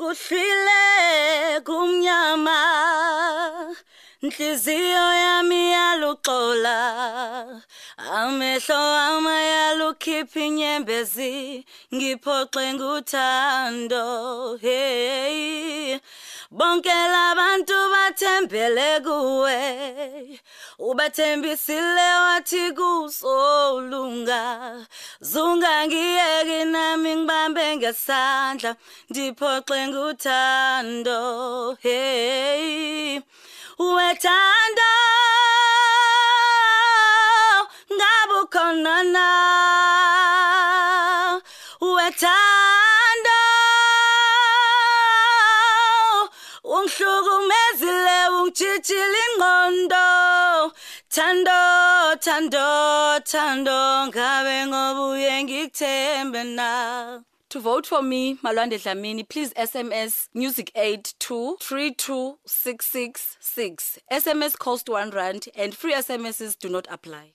kuhlwile kumnyama Nhliziyo yami yaluxola amehlo ama yalukhipha inyembezi ngiphoxe nguthando hey. Bonke labantu bathembele kuwe ubathembisile wathi kuzolunga zunga ngiyeke nami ngibambe ngesandla ndiphoxe nguthando hey. Wethanda ngabe ukhona na? Wethanda ungihlukumezile ungijijile ingqondo. Ngabe ngoba uye ngikuthembe na To vote for me, Malwande Dlamini, please SMS Music Aid to 32666. SMS cost 1 rand and free SMSs do not apply.